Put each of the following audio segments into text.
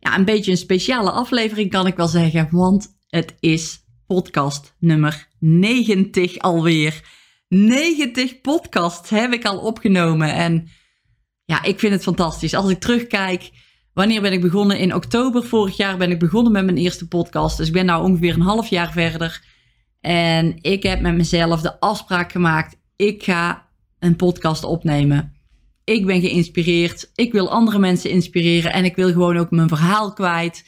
ja, een beetje een speciale aflevering, kan ik wel zeggen. Want het is podcast nummer 90 alweer. 90 podcasts heb ik al opgenomen. En ja, ik vind het fantastisch. Als ik terugkijk, wanneer ben ik begonnen? In oktober vorig jaar ben ik begonnen met mijn eerste podcast. Dus ik ben nu ongeveer een half jaar verder. En ik heb met mezelf de afspraak gemaakt. Ik ga een podcast opnemen. Ik ben geïnspireerd. Ik wil andere mensen inspireren. En ik wil gewoon ook mijn verhaal kwijt.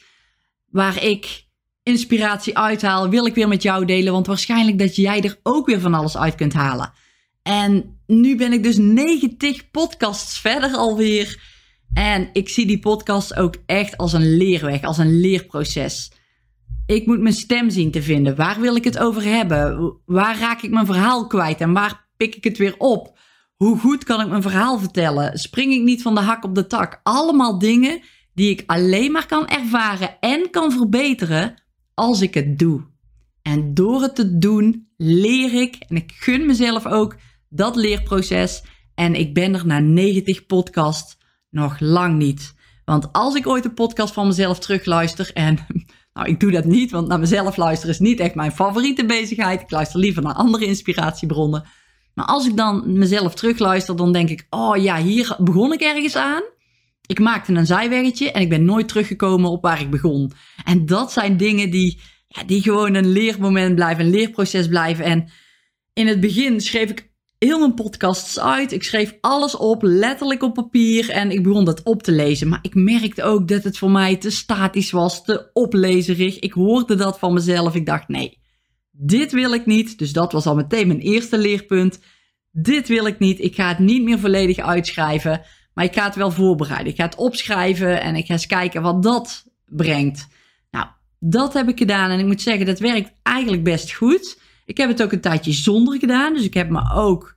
Waar ik inspiratie uithaal, wil ik weer met jou delen. Want waarschijnlijk dat jij er ook weer van alles uit kunt halen. En nu ben ik dus 90 podcasts verder alweer. En ik zie die podcast ook echt als een leerweg, als een leerproces. Ik moet mijn stem zien te vinden. Waar wil ik het over hebben? Waar raak ik mijn verhaal kwijt en waar pik ik het weer op? Hoe goed kan ik mijn verhaal vertellen? Spring ik niet van de hak op de tak? Allemaal dingen die ik alleen maar kan ervaren en kan verbeteren als ik het doe. En door het te doen leer ik en ik gun mezelf ook dat leerproces. En ik ben er na 90 podcasts nog lang niet. Want als ik ooit een podcast van mezelf terugluister en nou, ik doe dat niet, want naar mezelf luisteren is niet echt mijn favoriete bezigheid. Ik luister liever naar andere inspiratiebronnen. Maar als ik dan mezelf terugluister, dan denk ik: oh ja, hier begon ik ergens aan. Ik maakte een zijweggetje en ik ben nooit teruggekomen op waar ik begon. En dat zijn dingen die, ja, die gewoon een leermoment blijven, een leerproces blijven. En in het begin schreef ik heel mijn podcasts uit. Ik schreef alles op, letterlijk op papier. En ik begon dat op te lezen. Maar ik merkte ook dat het voor mij te statisch was, te oplezerig. Ik hoorde dat van mezelf. Ik dacht: nee, dit wil ik niet. Dus dat was al meteen mijn eerste leerpunt. Dit wil ik niet. Ik ga het niet meer volledig uitschrijven. Maar ik ga het wel voorbereiden. Ik ga het opschrijven en ik ga eens kijken wat dat brengt. Nou, dat heb ik gedaan. En ik moet zeggen, dat werkt eigenlijk best goed. Ik heb het ook een tijdje zonder gedaan. Dus ik heb me ook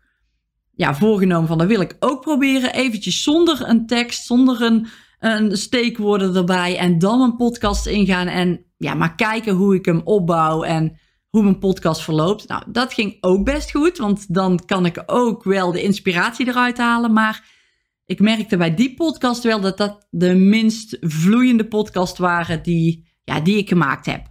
ja, voorgenomen van dat wil ik ook proberen. Eventjes zonder een tekst, zonder een, een steekwoorden erbij. En dan een podcast ingaan. En ja, maar kijken hoe ik hem opbouw. En hoe mijn podcast verloopt. Nou, dat ging ook best goed, want dan kan ik ook wel de inspiratie eruit halen. Maar ik merkte bij die podcast wel dat dat de minst vloeiende podcast waren die, ja, die ik gemaakt heb.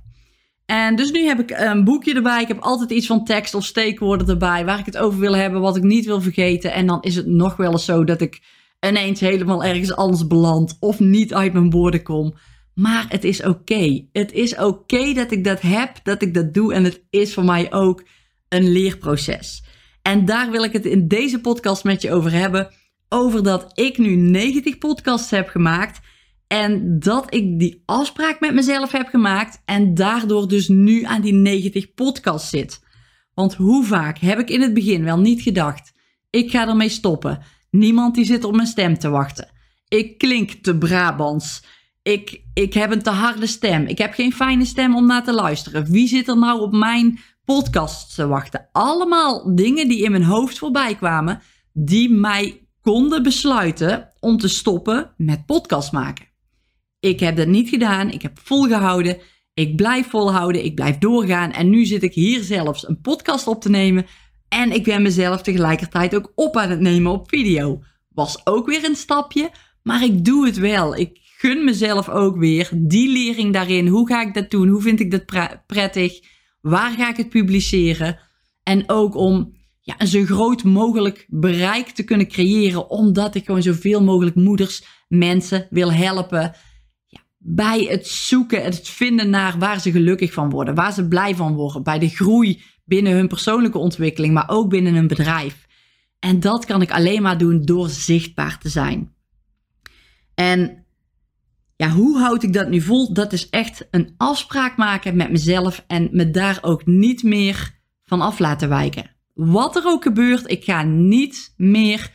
En dus nu heb ik een boekje erbij. Ik heb altijd iets van tekst of steekwoorden erbij waar ik het over wil hebben, wat ik niet wil vergeten. En dan is het nog wel eens zo dat ik ineens helemaal ergens anders beland of niet uit mijn woorden kom. Maar het is oké. Het is oké dat ik dat heb, dat ik dat doe. En het is voor mij ook een leerproces. En daar wil ik het in deze podcast met je over hebben. Over dat ik nu 90 podcasts heb gemaakt. En dat ik die afspraak met mezelf heb gemaakt. En daardoor dus nu aan die 90 podcasts zit. Want hoe vaak heb ik in het begin wel niet gedacht: ik ga ermee stoppen. Niemand die zit op mijn stem te wachten. Ik klink te Brabants. Ik, ik heb een te harde stem. Ik heb geen fijne stem om naar te luisteren. Wie zit er nou op mijn podcast te wachten? Allemaal dingen die in mijn hoofd voorbij kwamen, die mij konden besluiten om te stoppen met podcast maken. Ik heb dat niet gedaan. Ik heb volgehouden. Ik blijf volhouden. Ik blijf doorgaan. En nu zit ik hier zelfs een podcast op te nemen. En ik ben mezelf tegelijkertijd ook op aan het nemen op video. Was ook weer een stapje. Maar ik doe het wel. Ik gun mezelf ook weer die lering daarin. Hoe ga ik dat doen? Hoe vind ik dat prettig? Waar ga ik het publiceren? En ook om ja, een zo groot mogelijk bereik te kunnen creëren, omdat ik gewoon zoveel mogelijk moeders, mensen wil helpen ja, bij het zoeken, het vinden naar waar ze gelukkig van worden, waar ze blij van worden, bij de groei binnen hun persoonlijke ontwikkeling, maar ook binnen hun bedrijf. En dat kan ik alleen maar doen door zichtbaar te zijn. En ja, hoe houd ik dat nu vol? Dat is echt een afspraak maken met mezelf en me daar ook niet meer van af laten wijken. Wat er ook gebeurt, ik ga niet meer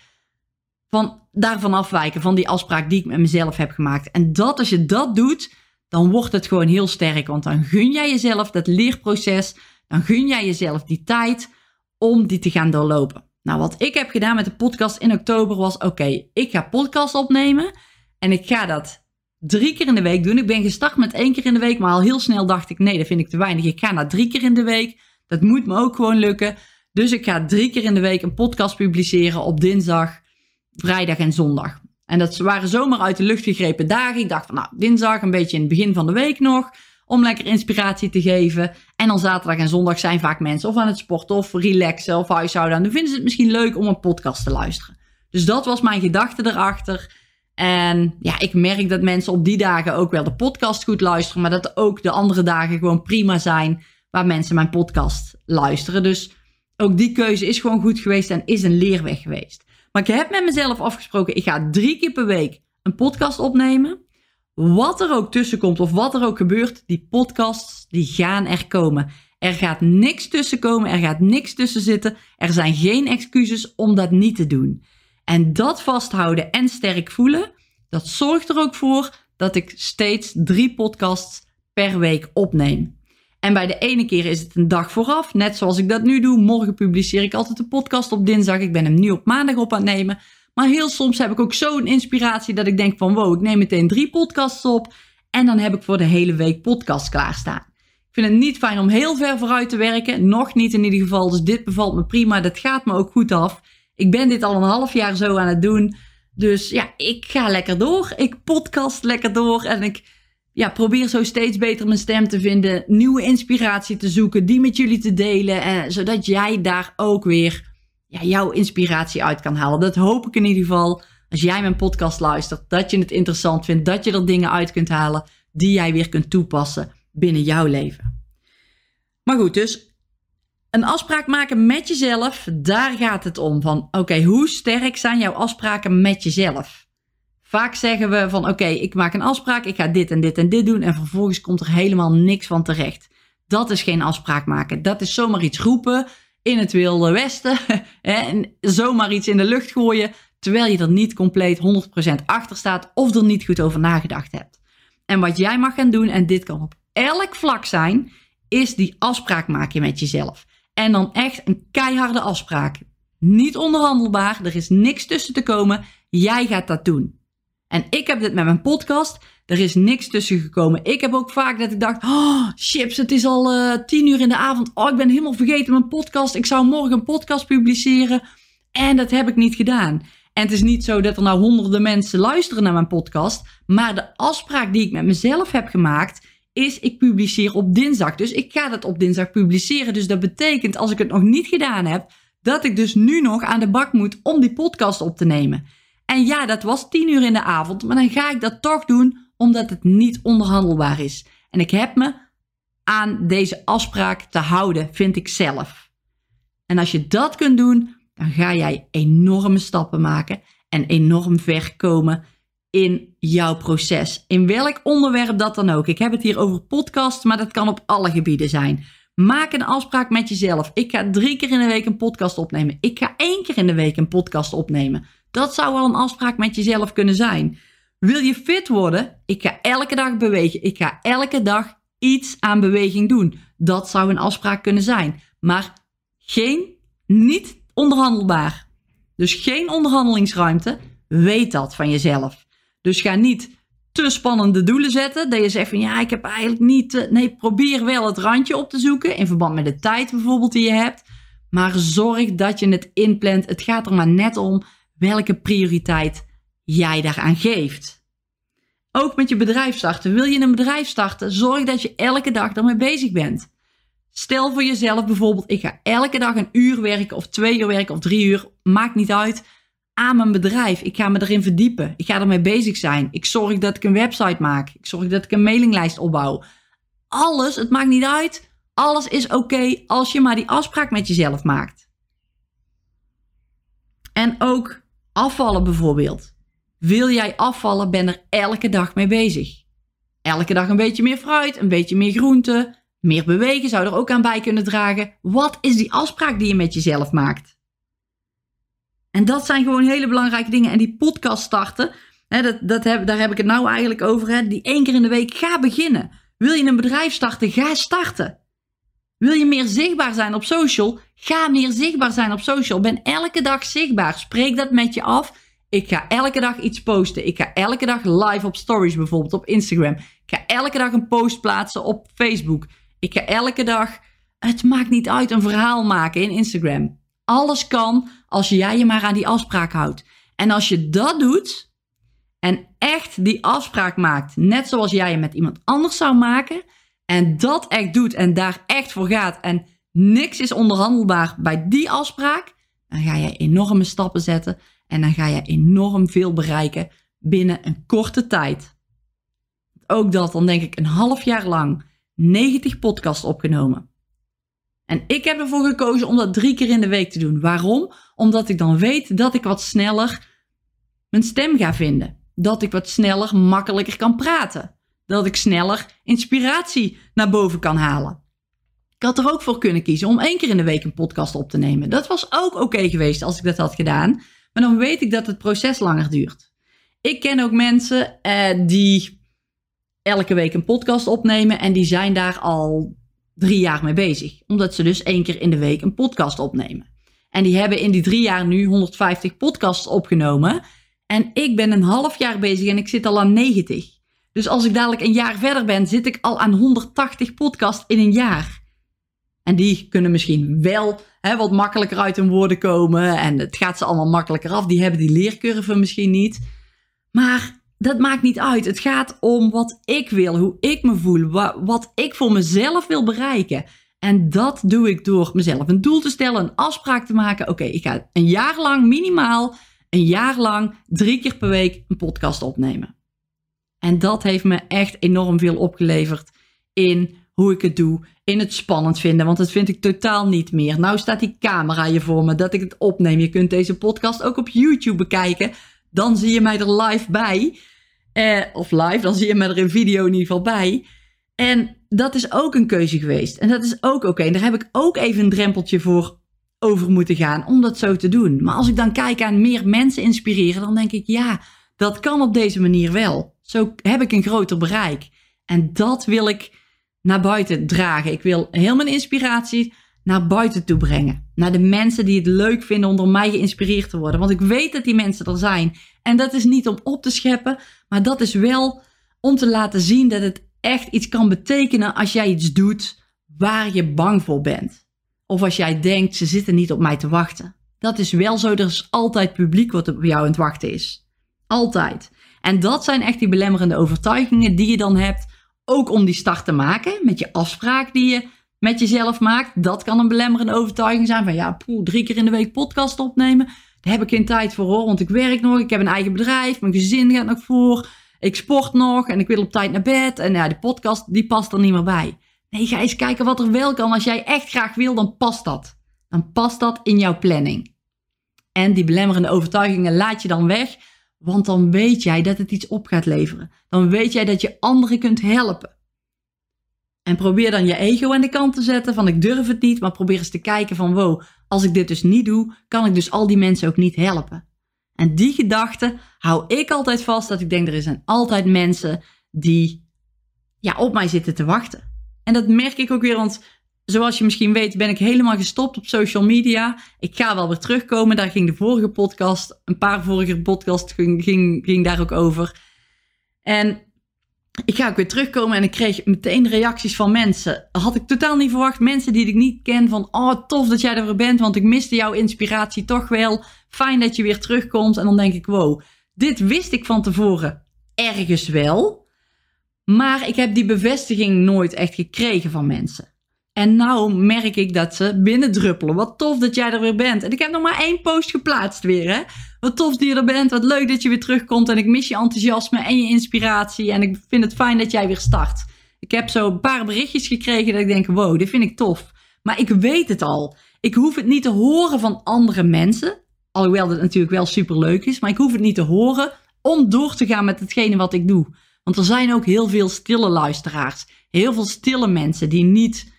van, daarvan afwijken, van die afspraak die ik met mezelf heb gemaakt. En dat, als je dat doet, dan wordt het gewoon heel sterk. Want dan gun jij jezelf dat leerproces, dan gun jij jezelf die tijd om die te gaan doorlopen. Nou, wat ik heb gedaan met de podcast in oktober was: oké, ik ga podcast opnemen en ik ga dat drie keer in de week doen. Ik ben gestart met één keer in de week, maar al heel snel dacht ik: nee, dat vind ik te weinig. Ik ga naar drie keer in de week. Dat moet me ook gewoon lukken. Dus ik ga drie keer in de week een podcast publiceren op dinsdag, vrijdag en zondag. En dat waren zomaar uit de lucht gegrepen dagen. Ik dacht van nou, dinsdag een beetje in het begin van de week nog. Om lekker inspiratie te geven. En dan zaterdag en zondag zijn vaak mensen of aan het sporten of relaxen of huishouden. En dan vinden ze het misschien leuk om een podcast te luisteren. Dus dat was mijn gedachte erachter. En ja, ik merk dat mensen op die dagen ook wel de podcast goed luisteren. Maar dat ook de andere dagen gewoon prima zijn waar mensen mijn podcast luisteren. Dus ook die keuze is gewoon goed geweest en is een leerweg geweest. Maar ik heb met mezelf afgesproken, ik ga drie keer per week een podcast opnemen. Wat er ook tussen komt of wat er ook gebeurt, die podcasts, die gaan er komen. Er gaat niks tussen komen, er gaat niks tussen zitten. Er zijn geen excuses om dat niet te doen. En dat vasthouden en sterk voelen, dat zorgt er ook voor dat ik steeds drie podcasts per week opneem. En bij de ene keer is het een dag vooraf, net zoals ik dat nu doe. Morgen publiceer ik altijd een podcast op dinsdag. Ik ben hem nu op maandag op aan het nemen. Maar heel soms heb ik ook zo'n inspiratie dat ik denk van wow, ik neem meteen drie podcasts op. En dan heb ik voor de hele week podcast klaarstaan. Ik vind het niet fijn om heel ver vooruit te werken. Nog niet in ieder geval. Dus dit bevalt me prima. Dat gaat me ook goed af. Ik ben dit al een half jaar zo aan het doen. Dus ja, ik ga lekker door. Ik podcast lekker door. En ik ja, probeer zo steeds beter mijn stem te vinden, nieuwe inspiratie te zoeken, die met jullie te delen, eh, zodat jij daar ook weer ja, jouw inspiratie uit kan halen. Dat hoop ik in ieder geval. Als jij mijn podcast luistert, dat je het interessant vindt, dat je er dingen uit kunt halen die jij weer kunt toepassen binnen jouw leven. Maar goed, dus een afspraak maken met jezelf, daar gaat het om. Van oké, hoe sterk zijn jouw afspraken met jezelf? Vaak zeggen we van oké, ik maak een afspraak, ik ga dit en dit en dit doen en vervolgens komt er helemaal niks van terecht. Dat is geen afspraak maken. Dat is zomaar iets roepen in het wilde westen en zomaar iets in de lucht gooien terwijl je er niet compleet 100% achter staat of er niet goed over nagedacht hebt. En wat jij mag gaan doen, en dit kan op elk vlak zijn, is die afspraak maken met jezelf. En dan echt een keiharde afspraak. Niet onderhandelbaar, er is niks tussen te komen. Jij gaat dat doen. En ik heb dit met mijn podcast. Er is niks tussen gekomen. Ik heb ook vaak dat ik dacht: oh, chips, het is al uh, tien uur in de avond. Oh, ik ben helemaal vergeten mijn podcast. Ik zou morgen een podcast publiceren. En dat heb ik niet gedaan. En het is niet zo dat er nou honderden mensen luisteren naar mijn podcast. Maar de afspraak die ik met mezelf heb gemaakt is: ik publiceer op dinsdag. Dus ik ga dat op dinsdag publiceren. Dus dat betekent, als ik het nog niet gedaan heb, dat ik dus nu nog aan de bak moet om die podcast op te nemen. En ja, dat was tien uur in de avond, maar dan ga ik dat toch doen omdat het niet onderhandelbaar is. En ik heb me aan deze afspraak te houden, vind ik zelf. En als je dat kunt doen, dan ga jij enorme stappen maken en enorm ver komen in jouw proces. In welk onderwerp dat dan ook. Ik heb het hier over podcast, maar dat kan op alle gebieden zijn. Maak een afspraak met jezelf. Ik ga drie keer in de week een podcast opnemen. Ik ga één keer in de week een podcast opnemen. Dat zou wel een afspraak met jezelf kunnen zijn. Wil je fit worden? Ik ga elke dag bewegen. Ik ga elke dag iets aan beweging doen. Dat zou een afspraak kunnen zijn. Maar geen, niet onderhandelbaar. Dus geen onderhandelingsruimte. Weet dat van jezelf. Dus ga niet te spannende doelen zetten. Dat je zegt van ja, ik heb eigenlijk niet. Nee, probeer wel het randje op te zoeken. In verband met de tijd bijvoorbeeld die je hebt. Maar zorg dat je het inplant. Het gaat er maar net om welke prioriteit jij daaraan geeft. Ook met je bedrijf starten. Wil je een bedrijf starten? Zorg dat je elke dag daarmee bezig bent. Stel voor jezelf bijvoorbeeld, ik ga elke dag een uur werken of twee uur werken of drie uur, maakt niet uit, aan mijn bedrijf. Ik ga me erin verdiepen. Ik ga ermee bezig zijn. Ik zorg dat ik een website maak. Ik zorg dat ik een mailinglijst opbouw. Alles, het maakt niet uit. Alles is oké als je maar die afspraak met jezelf maakt. En ook Afvallen bijvoorbeeld. Wil jij afvallen, ben er elke dag mee bezig. Elke dag een beetje meer fruit, een beetje meer groente, meer bewegen zou er ook aan bij kunnen dragen. Wat is die afspraak die je met jezelf maakt? En dat zijn gewoon hele belangrijke dingen. En die podcast starten, dat, dat heb, daar heb ik het nou eigenlijk over. Hè? Die één keer in de week, ga beginnen. Wil je een bedrijf starten, ga starten. Wil je meer zichtbaar zijn op social, ga meer zichtbaar zijn op social. Ben elke dag zichtbaar. Spreek dat met je af. Ik ga elke dag iets posten. Ik ga elke dag live op stories bijvoorbeeld op Instagram. Ik ga elke dag een post plaatsen op Facebook. Ik ga elke dag, het maakt niet uit, een verhaal maken in Instagram. Alles kan als jij je maar aan die afspraak houdt. En als je dat doet en echt die afspraak maakt, net zoals jij je met iemand anders zou maken, en dat echt doet en daar echt voor gaat en niks is onderhandelbaar bij die afspraak, dan ga je enorme stappen zetten en dan ga je enorm veel bereiken binnen een korte tijd. Ook dat, dan denk ik een half jaar lang 90 podcasts opgenomen. En ik heb ervoor gekozen om dat drie keer in de week te doen. Waarom? Omdat ik dan weet dat ik wat sneller mijn stem ga vinden. Dat ik wat sneller, makkelijker kan praten. Dat ik sneller inspiratie naar boven kan halen. Ik had er ook voor kunnen kiezen om één keer in de week een podcast op te nemen. Dat was ook oké geweest als ik dat had gedaan. Maar dan weet ik dat het proces langer duurt. Ik ken ook mensen eh, die elke week een podcast opnemen en die zijn daar al drie jaar mee bezig. Omdat ze dus één keer in de week een podcast opnemen. En die hebben in die drie jaar nu 150 podcasts opgenomen. En ik ben een half jaar bezig en ik zit al aan 90. Dus als ik dadelijk een jaar verder ben, zit ik al aan 180 podcasts in een jaar. En die kunnen misschien wel hè, wat makkelijker uit hun woorden komen. En het gaat ze allemaal makkelijker af. Die hebben die leercurve misschien niet. Maar dat maakt niet uit. Het gaat om wat ik wil, hoe ik me voel, wat ik voor mezelf wil bereiken. En dat doe ik door mezelf een doel te stellen, een afspraak te maken. Oké, ik ga een jaar lang, minimaal een jaar lang, drie keer per week een podcast opnemen. En dat heeft me echt enorm veel opgeleverd in hoe ik het doe, in het spannend vinden, want dat vind ik totaal niet meer. Nou staat die camera hier voor me, dat ik het opneem. Je kunt deze podcast ook op YouTube bekijken. Dan zie je mij er live bij. Eh, of live, dan zie je mij er in video in ieder geval bij. En dat is ook een keuze geweest. En dat is ook oké. En daar heb ik ook even een drempeltje voor over moeten gaan om dat zo te doen. Maar als ik dan kijk aan meer mensen inspireren, dan denk ik ja, dat kan op deze manier wel. Zo heb ik een groter bereik. En dat wil ik naar buiten dragen. Ik wil heel mijn inspiratie naar buiten toe brengen. Naar de mensen die het leuk vinden om door mij geïnspireerd te worden. Want ik weet dat die mensen er zijn. En dat is niet om op te scheppen, maar dat is wel om te laten zien dat het echt iets kan betekenen als jij iets doet waar je bang voor bent. Of als jij denkt, ze zitten niet op mij te wachten. Dat is wel zo, er is altijd publiek wat op jou aan het wachten is. Altijd. En dat zijn echt die belemmerende overtuigingen die je dan hebt, ook om die start te maken met je afspraak die je met jezelf maakt. Dat kan een belemmerende overtuiging zijn van ja, poeh, drie keer in de week podcast opnemen. Daar heb ik geen tijd voor hoor, want ik werk nog, ik heb een eigen bedrijf, mijn gezin gaat nog voor, ik sport nog en ik wil op tijd naar bed. En ja, de podcast die past er niet meer bij. Nee, ga eens kijken wat er wel kan. Als jij echt graag wil, dan past dat. Dan past dat in jouw planning. En die belemmerende overtuigingen laat je dan weg, want dan weet jij dat het iets op gaat leveren. Dan weet jij dat je anderen kunt helpen. En probeer dan je ego aan de kant te zetten van ik durf het niet, maar probeer eens te kijken van wow, als ik dit dus niet doe, kan ik dus al die mensen ook niet helpen. En die gedachte hou ik altijd vast dat ik denk er zijn altijd mensen die ja, op mij zitten te wachten. En dat merk ik ook weer, want zoals je misschien weet ben ik helemaal gestopt op social media. Ik ga wel weer terugkomen, daar ging de vorige podcast, een paar vorige podcasts ging, ging, ging daar ook over. En ik ga ook weer terugkomen en ik kreeg meteen reacties van mensen. Had ik totaal niet verwacht. Mensen die ik niet ken van, oh tof dat jij er weer bent, want ik miste jouw inspiratie toch wel. Fijn dat je weer terugkomt. En dan denk ik, wow, dit wist ik van tevoren ergens wel. Maar ik heb die bevestiging nooit echt gekregen van mensen. En nou merk ik dat ze binnendruppelen. Wat tof dat jij er weer bent. En ik heb nog maar één post geplaatst weer. Hè? Wat tof dat je er bent. Wat leuk dat je weer terugkomt. En ik mis je enthousiasme en je inspiratie. En ik vind het fijn dat jij weer start. Ik heb zo een paar berichtjes gekregen dat ik denk, wow, dit vind ik tof. Maar ik weet het al. Ik hoef het niet te horen van andere mensen. Alhoewel dat natuurlijk wel super leuk is. Maar ik hoef het niet te horen om door te gaan met hetgene wat ik doe. Want er zijn ook heel veel stille luisteraars. Heel veel stille mensen die niet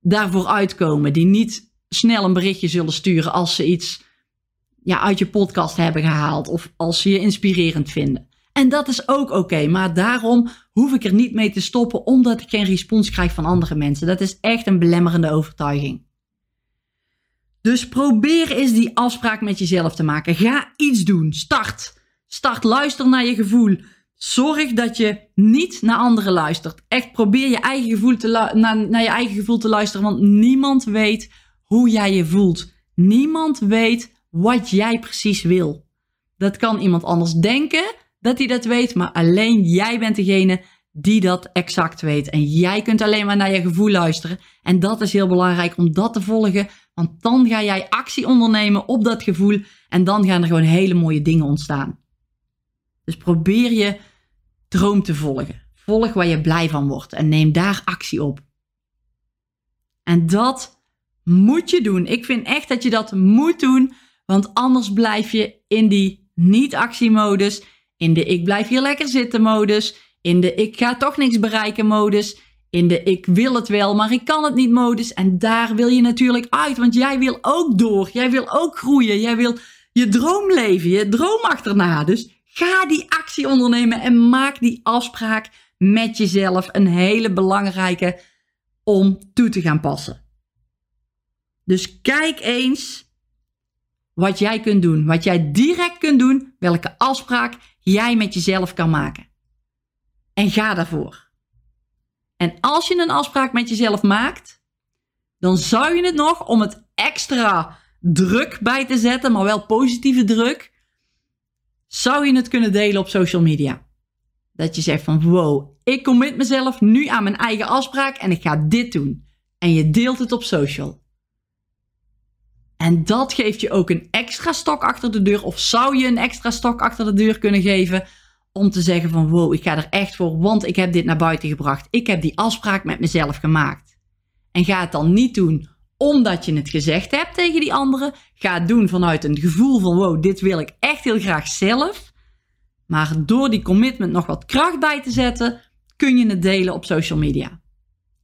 daarvoor uitkomen. Die niet snel een berichtje zullen sturen als ze iets ja, uit je podcast hebben gehaald of als ze je inspirerend vinden. En dat is ook oké, maar daarom hoef ik er niet mee te stoppen omdat ik geen respons krijg van andere mensen. Dat is echt een belemmerende overtuiging. Dus probeer eens die afspraak met jezelf te maken. Ga iets doen. Start. Start. Luister naar je gevoel. Zorg dat je niet naar anderen luistert. Echt probeer je eigen gevoel te naar, naar je eigen gevoel te luisteren. Want niemand weet hoe jij je voelt. Niemand weet wat jij precies wil. Dat kan iemand anders denken dat hij dat weet, maar alleen jij bent degene die dat exact weet. En jij kunt alleen maar naar je gevoel luisteren. En dat is heel belangrijk om dat te volgen, want dan ga jij actie ondernemen op dat gevoel en dan gaan er gewoon hele mooie dingen ontstaan. Dus probeer je droom te volgen. Volg waar je blij van wordt en neem daar actie op. En dat moet je doen. Ik vind echt dat je dat moet doen, want anders blijf je in die niet-actiemodus, in de ik blijf hier lekker zitten modus, in de ik ga toch niks bereiken modus, in de ik wil het wel, maar ik kan het niet modus. En daar wil je natuurlijk uit, want jij wil ook door. Jij wil ook groeien. Jij wil je droom leven, je droom achterna. Dus Ga die actie ondernemen en maak die afspraak met jezelf een hele belangrijke om toe te gaan passen. Dus kijk eens wat jij kunt doen, wat jij direct kunt doen, welke afspraak jij met jezelf kan maken. En ga daarvoor. En als je een afspraak met jezelf maakt, dan zou je het nog om het extra druk bij te zetten, maar wel positieve druk, zou je het kunnen delen op social media. Dat je zegt van wow, ik commit mezelf nu aan mijn eigen afspraak en ik ga dit doen. En je deelt het op social. En dat geeft je ook een extra stok achter de deur. Of zou je een extra stok achter de deur kunnen geven om te zeggen van wow, ik ga er echt voor, want ik heb dit naar buiten gebracht. Ik heb die afspraak met mezelf gemaakt. En ga het dan niet doen omdat je het gezegd hebt tegen die anderen. Ga het doen vanuit een gevoel van wow, dit wil ik echt heel graag zelf. Maar door die commitment nog wat kracht bij te zetten, kun je het delen op social media.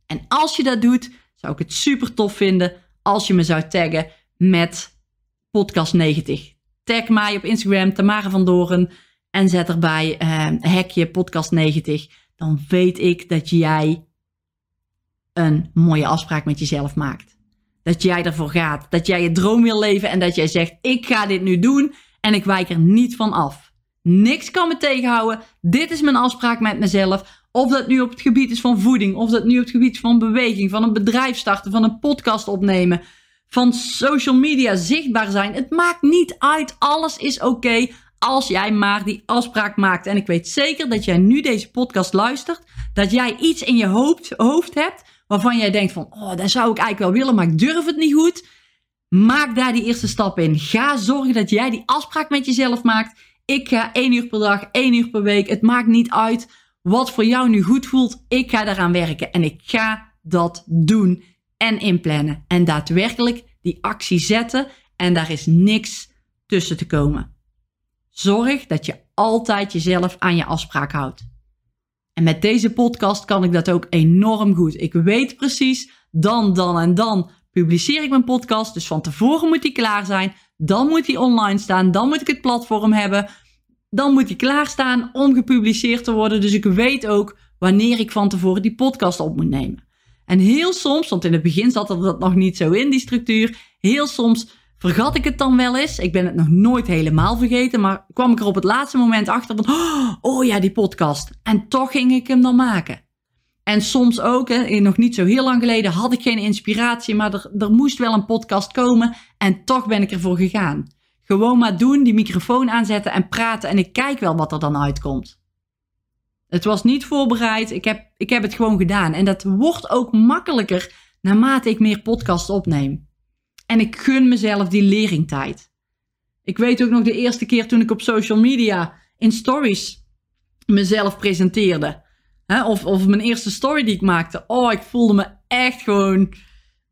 En als je dat doet, zou ik het super tof vinden als je me zou taggen met podcast 90. Tag mij op Instagram, Tamara van Doren, en zet erbij uh, hekje podcast 90. Dan weet ik dat jij een mooie afspraak met jezelf maakt dat jij ervoor gaat. Dat jij je droom wil leven en dat jij zegt: Ik ga dit nu doen en ik wijk er niet van af. Niks kan me tegenhouden. Dit is mijn afspraak met mezelf. Of dat nu op het gebied is van voeding, of dat nu op het gebied van beweging, van een bedrijf starten, van een podcast opnemen, van social media zichtbaar zijn. Het maakt niet uit. Alles is oké als jij maar die afspraak maakt. En ik weet zeker dat jij nu deze podcast luistert, dat jij iets in je hoofd, hoofd hebt waarvan jij denkt van, oh, dat zou ik eigenlijk wel willen, maar ik durf het niet goed. Maak daar die eerste stap in. Ga zorgen dat jij die afspraak met jezelf maakt. Ik ga één uur per dag, één uur per week. Het maakt niet uit wat voor jou nu goed voelt. Ik ga daaraan werken en ik ga dat doen en inplannen. En daadwerkelijk die actie zetten en daar is niks tussen te komen. Zorg dat je altijd jezelf aan je afspraak houdt. En met deze podcast kan ik dat ook enorm goed. Ik weet precies, dan, dan en dan publiceer ik mijn podcast. Dus van tevoren moet die klaar zijn. Dan moet die online staan. Dan moet ik het platform hebben. Dan moet die klaarstaan om gepubliceerd te worden. Dus ik weet ook wanneer ik van tevoren die podcast op moet nemen. En heel soms, want in het begin zat er dat nog niet zo in, die structuur. Heel soms Vergat ik het dan wel eens? Ik ben het nog nooit helemaal vergeten, maar kwam ik er op het laatste moment achter van, oh ja, die podcast. En toch ging ik hem dan maken. En soms ook, hè, nog niet zo heel lang geleden, had ik geen inspiratie, maar er, er moest wel een podcast komen en toch ben ik ervoor gegaan. Gewoon maar doen, die microfoon aanzetten en praten en ik kijk wel wat er dan uitkomt. Het was niet voorbereid, ik heb, ik heb het gewoon gedaan. En dat wordt ook makkelijker naarmate ik meer podcasts opneem. En ik gun mezelf die leringtijd. Ik weet ook nog de eerste keer toen ik op social media in stories mezelf presenteerde. Of, of mijn eerste story die ik maakte. Oh, ik voelde me echt gewoon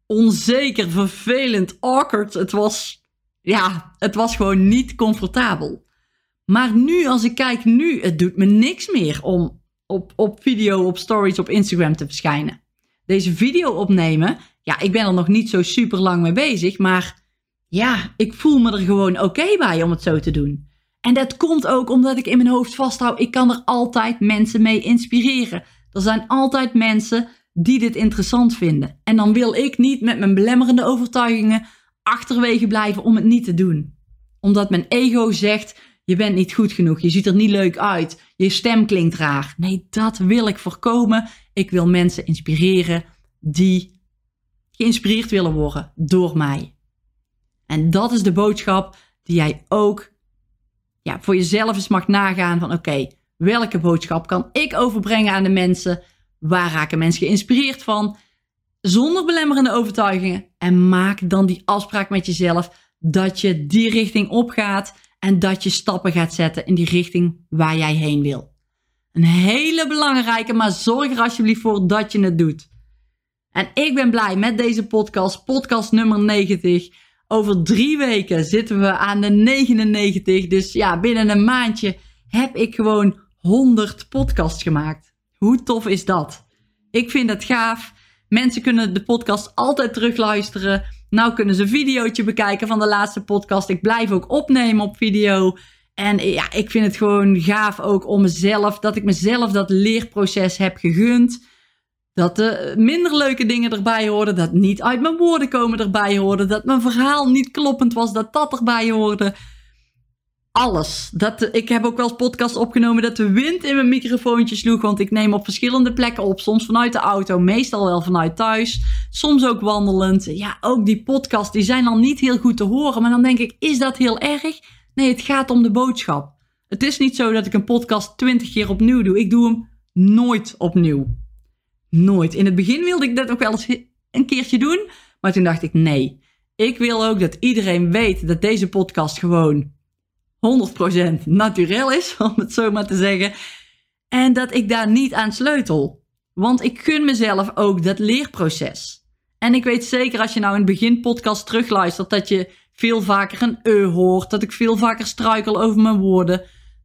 onzeker, vervelend, awkward. Het was, ja, het was gewoon niet comfortabel. Maar nu, als ik kijk nu, het doet me niks meer om op, op video, op stories, op Instagram te verschijnen. Deze video opnemen ja, ik ben er nog niet zo super lang mee bezig, maar ja, ik voel me er gewoon oké bij om het zo te doen. En dat komt ook omdat ik in mijn hoofd vasthoud, ik kan er altijd mensen mee inspireren. Er zijn altijd mensen die dit interessant vinden. En dan wil ik niet met mijn belemmerende overtuigingen achterwege blijven om het niet te doen. Omdat mijn ego zegt, je bent niet goed genoeg, je ziet er niet leuk uit, je stem klinkt raar. Nee, dat wil ik voorkomen. Ik wil mensen inspireren die geïnspireerd willen worden door mij. En dat is de boodschap die jij ook ja, voor jezelf eens mag nagaan van oké, welke boodschap kan ik overbrengen aan de mensen? Waar raken mensen geïnspireerd van? Zonder belemmerende overtuigingen. En maak dan die afspraak met jezelf dat je die richting opgaat en dat je stappen gaat zetten in die richting waar jij heen wil. Een hele belangrijke, maar zorg er alsjeblieft voor dat je het doet. En ik ben blij met deze podcast, podcast nummer 90. Over drie weken zitten we aan de 99. Dus ja, binnen een maandje heb ik gewoon 100 podcasts gemaakt. Hoe tof is dat? Ik vind dat gaaf. Mensen kunnen de podcast altijd terugluisteren. Nou kunnen ze een videootje bekijken van de laatste podcast. Ik blijf ook opnemen op video. En ja, ik vind het gewoon gaaf ook om mezelf, dat ik mezelf dat leerproces heb gegund. Dat de minder leuke dingen erbij hoorden. Dat niet uit mijn woorden komen erbij hoorden. Dat mijn verhaal niet kloppend was. Dat dat erbij hoorde. Alles. Dat, ik heb ook wel eens podcast opgenomen dat de wind in mijn microfoontje sloeg. Want ik neem op verschillende plekken op. Soms vanuit de auto. Meestal wel vanuit thuis. Soms ook wandelend. Ja, ook die podcast. Die zijn al niet heel goed te horen. Maar dan denk ik, is dat heel erg? Nee, het gaat om de boodschap. Het is niet zo dat ik een podcast twintig keer opnieuw doe. Ik doe hem nooit opnieuw. Nooit. In het begin wilde ik dat ook wel eens een keertje doen. Maar toen dacht ik, nee. Ik wil ook dat iedereen weet dat deze podcast gewoon 100% naturel is, om het zo maar te zeggen. En dat ik daar niet aan sleutel. Want ik gun mezelf ook dat leerproces. En ik weet zeker als je nou in het begin podcast terugluistert, dat je veel vaker een e hoort, dat ik veel vaker struikel over mijn woorden.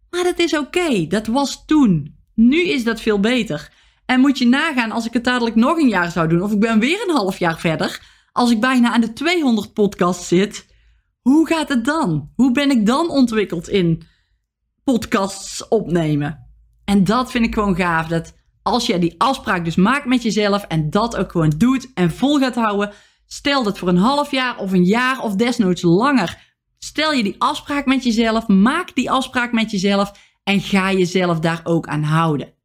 Maar dat is oké, dat was toen. Nu is dat veel beter. En moet je nagaan als ik het dadelijk nog een jaar zou doen, of ik ben weer een half jaar verder, als ik bijna aan de 200 podcast zit, hoe gaat het dan? Hoe ben ik dan ontwikkeld in podcasts opnemen? En dat vind ik gewoon gaaf. Dat als je die afspraak dus maakt met jezelf en dat ook gewoon doet en vol gaat houden, stel dat voor een half jaar of een jaar of desnoods langer. Stel je die afspraak met jezelf, maak die afspraak met jezelf en ga jezelf daar ook aan houden.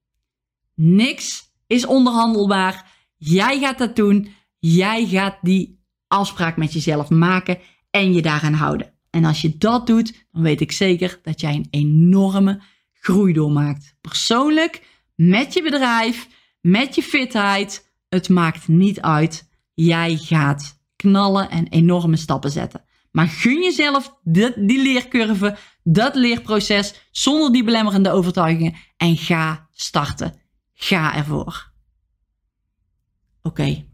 Niks is onderhandelbaar. Jij gaat dat doen. Jij gaat die afspraak met jezelf maken en je daaraan houden. En als je dat doet, dan weet ik zeker dat jij een enorme groei doormaakt. Persoonlijk, met je bedrijf, met je fitheid. Het maakt niet uit. Jij gaat knallen en enorme stappen zetten. Maar gun jezelf die leercurve, dat leerproces zonder die belemmerende overtuigingen en ga starten. Ga ervoor. Oké,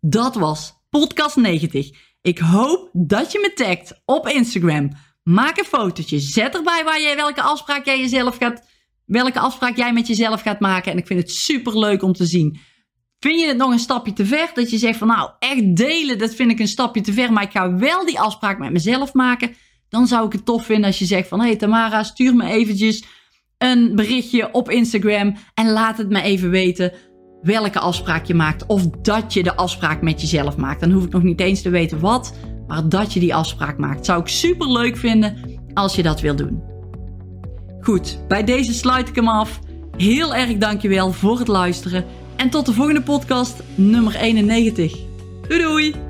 dat was podcast 90. Ik hoop dat je me tagt op Instagram. Maak een fotootje. Zet erbij waar jij, welke afspraak jij jezelf gaat, welke afspraak jij met jezelf gaat maken. En ik vind het super leuk om te zien. Vind je het nog een stapje te ver? Dat je zegt van nou, echt delen, dat vind ik een stapje te ver. Maar ik ga wel die afspraak met mezelf maken. Dan zou ik het tof vinden als je zegt van hé hey, Tamara, stuur me eventjes een berichtje op Instagram. En laat het me even weten welke afspraak je maakt. Of dat je de afspraak met jezelf maakt. Dan hoef ik nog niet eens te weten wat. Maar dat je die afspraak maakt. Zou ik super leuk vinden als je dat wil doen. Goed, bij deze sluit ik hem af. Heel erg dankjewel voor het luisteren. En tot de volgende podcast, nummer 91. Doei doei!